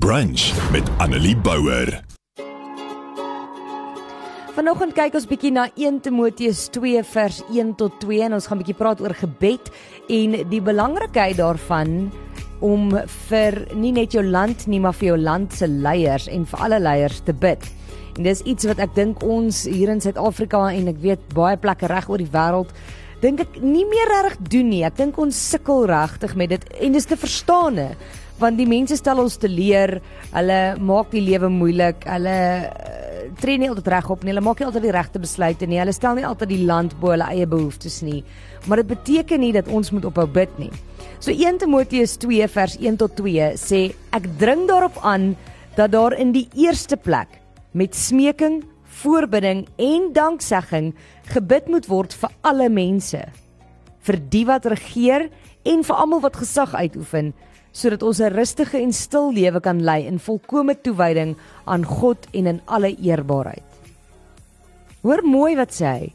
Brunch met Annelie Bouwer. Vanoggend kyk ons bietjie na 1 Timoteus 2 vers 1 tot 2 en ons gaan bietjie praat oor gebed en die belangrikheid daarvan om vir nie net jou land nie maar vir jou land se leiers en vir alle leiers te bid. En dis iets wat ek dink ons hier in Suid-Afrika en ek weet baie plekke reg oor die wêreld dink ek nie meer reg doen nie. Ek dink ons sukkel regtig met dit en dis te verstaane want die mense stel ons te leer, hulle maak die lewe moeilik, hulle uh, tree nie altyd reg op nie, hulle maak nie altyd die regte besluite nie, hulle stel nie altyd die land bo hulle eie behoeftes nie. Maar dit beteken nie dat ons moet ophou bid nie. So 1 Timoteus 2 vers 1 tot 2 sê ek dring daarop aan dat daar in die eerste plek met smeking, voorbidding en danksegging gebid moet word vir alle mense, vir die wat regeer en vir almal wat gesag uitoefen sodat ons 'n rustige en stil lewe kan lei in volkomme toewyding aan God en in alle eerbaarheid. Hoor mooi wat sê hy.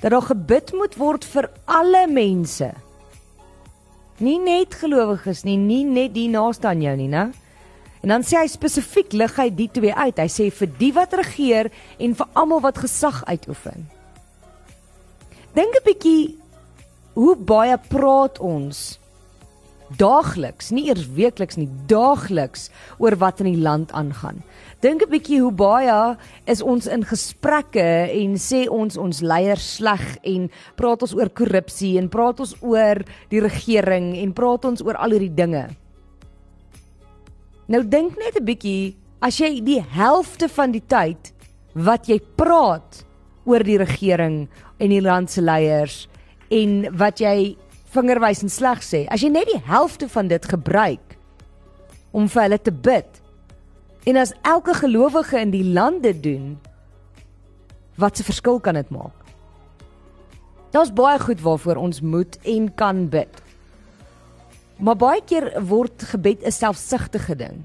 Dat daar gebid moet word vir alle mense. Nie net gelowiges nie, nie net die naaste aan jou nie, né? En dan sê hy spesifiek lig hy die twee uit. Hy sê vir die wat regeer en vir almal wat gesag uitoefen. Dink 'n bietjie hoe baie praat ons daagliks, nie eers weekliks nie, daagliks oor wat in die land aangaan. Dink 'n bietjie hoe baie is ons in gesprekke en sê ons ons leiers sleg en praat ons oor korrupsie en praat ons oor die regering en praat ons oor al hierdie dinge. Nou dink net 'n bietjie as jy die helfte van die tyd wat jy praat oor die regering en die land se leiers en wat jy vingerwys en sleg sê. As jy net die helfte van dit gebruik om vir hulle te bid en as elke gelowige in die lande doen, wat 'n verskil kan dit maak? Daar's baie goed waarvoor ons moet en kan bid. Maar baie keer word gebed 'n selfsugtige ding.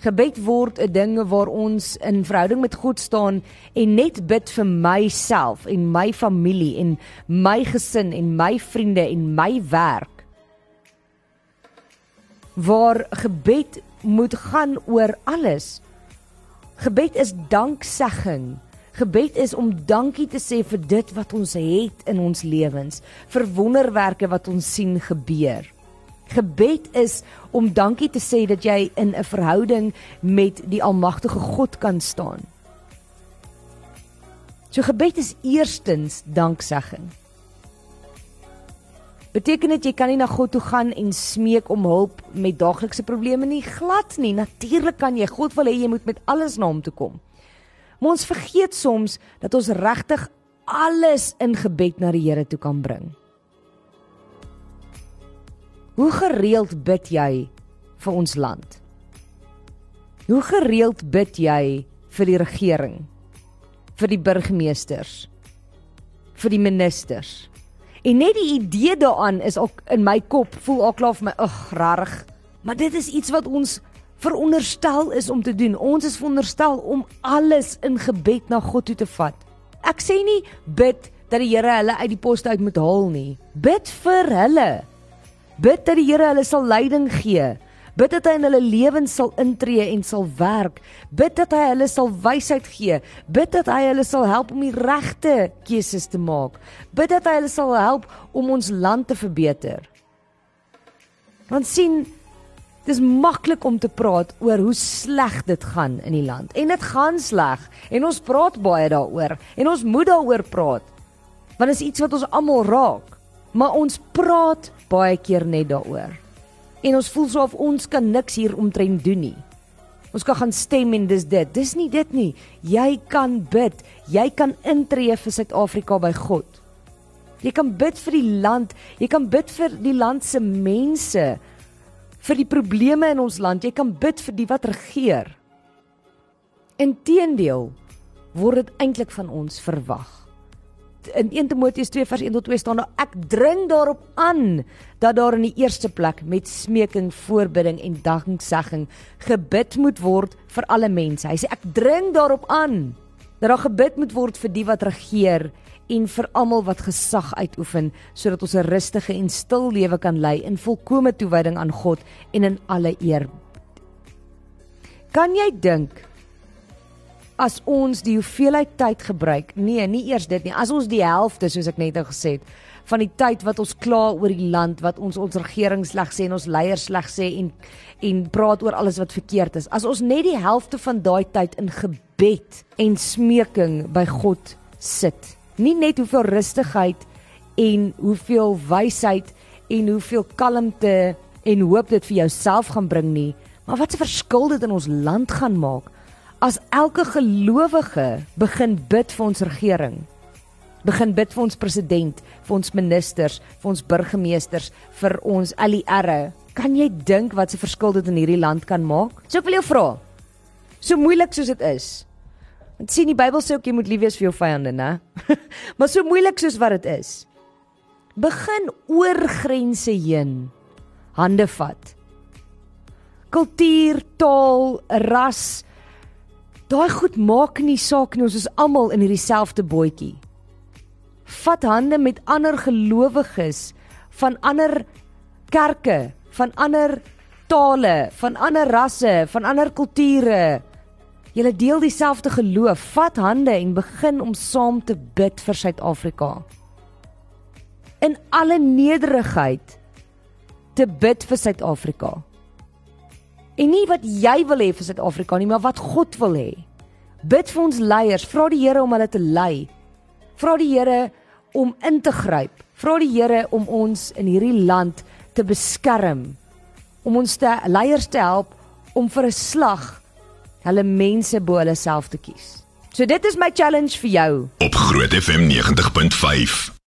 Gebed word 'n ding waar ons in verhouding met God staan en net bid vir myself en my familie en my gesin en my vriende en my werk. Waar gebed moet gaan oor alles. Gebed is danksegging. Gebed is om dankie te sê vir dit wat ons het in ons lewens, vir wonderwerke wat ons sien gebeur. Gebed is om dankie te sê dat jy in 'n verhouding met die almagtige God kan staan. So gebed is eerstens danksegging. Beteken dit jy kan nie na God toe gaan en smeek om hulp met daaglikse probleme nie? Glad nie. Natuurlik kan jy. God wil hê jy moet met alles na hom toe kom. Maar ons vergeet soms dat ons regtig alles in gebed na die Here toe kan bring. Hoe gereeld bid jy vir ons land? Hoe gereeld bid jy vir die regering? Vir die burgemeesters? Vir die ministers? En net die idee daaraan is ook in my kop voel al klaar vir my, ag, rarig. Maar dit is iets wat ons veronderstel is om te doen. Ons is veronderstel om alles in gebed na God toe te vat. Ek sê nie bid dat die Here hulle uit die poste uit moet haal nie. Bid vir hulle. Bid dat die Here hulle sal leiding gee. Bid dat hy in hulle lewens sal intree en sal werk. Bid dat hy hulle sal wysheid gee. Bid dat hy hulle sal help om die regte keuses te maak. Bid dat hy hulle sal help om ons land te verbeter. Want sien, dis maklik om te praat oor hoe sleg dit gaan in die land. En dit gaan sleg en ons praat baie daaroor en ons moet daaroor praat. Want dit is iets wat ons almal raak. Maar ons praat baie keer net daaroor. En ons voel so of ons kan niks hier omtrent doen nie. Ons kan gaan stem en dis dit. Dis nie dit nie. Jy kan bid. Jy kan intree vir Suid-Afrika by God. Jy kan bid vir die land. Jy kan bid vir die land se mense. Vir die probleme in ons land. Jy kan bid vir die wat regeer. Inteendeel word dit eintlik van ons verwag in 1 Timoteus 2 vers 1 tot 2 staan daar ek dring daarop aan dat daar in die eerste plek met smeking, voorbidding en danksegging gebid moet word vir alle mense. Hy sê ek dring daarop aan dat daar gebid moet word vir die wat regeer en vir almal wat gesag uitoefen sodat ons 'n rustige en stil lewe kan lei in volkomme toewyding aan God en in alle eer. Kan jy dink as ons die hoeveelheid tyd gebruik? Nee, nie eers dit nie. As ons die helfte soos ek net nou gesê het van die tyd wat ons kla oor die land wat ons ons regering sleg sê en ons leiers sleg sê en en praat oor alles wat verkeerd is. As ons net die helfte van daai tyd in gebed en smeking by God sit. Nie net hoeveel rustigheid en hoeveel wysheid en hoeveel kalmte en hoop dit vir jouself gaan bring nie, maar wat 'n verskil dit in ons land gaan maak as elke gelowige begin bid vir ons regering. Begin bid vir ons president, vir ons ministers, vir ons burgemeesters, vir ons ALR. Kan jy dink wat 'n verskil dit in hierdie land kan maak? So ek wil jou vra. So moeilik soos dit is. Want sien die Bybel sê ook jy moet lief wees vir jou vyande, né? maar so moeilik soos wat dit is begin oor grense heen hande vat. Kultuur, taal, ras, daai goed maak nie saak nie, ons is almal in hierdie selfde bootjie. Vat hande met ander gelowiges van ander kerke, van ander tale, van ander rasse, van ander kulture. Julle deel dieselfde geloof. Vat hande en begin om saam te bid vir Suid-Afrika in alle nederigheid te bid vir Suid-Afrika. En nie wat jy wil hê vir Suid-Afrika nie, maar wat God wil hê. Bid vir ons leiers, vra die Here om hulle te lei. Vra die Here om in te gryp. Vra die Here om ons in hierdie land te beskerm. Om ons te leiers te help om vir 'n slag hulle mense bo hulle self te kies. So dit is my challenge vir jou. Op Groot FM 90.5.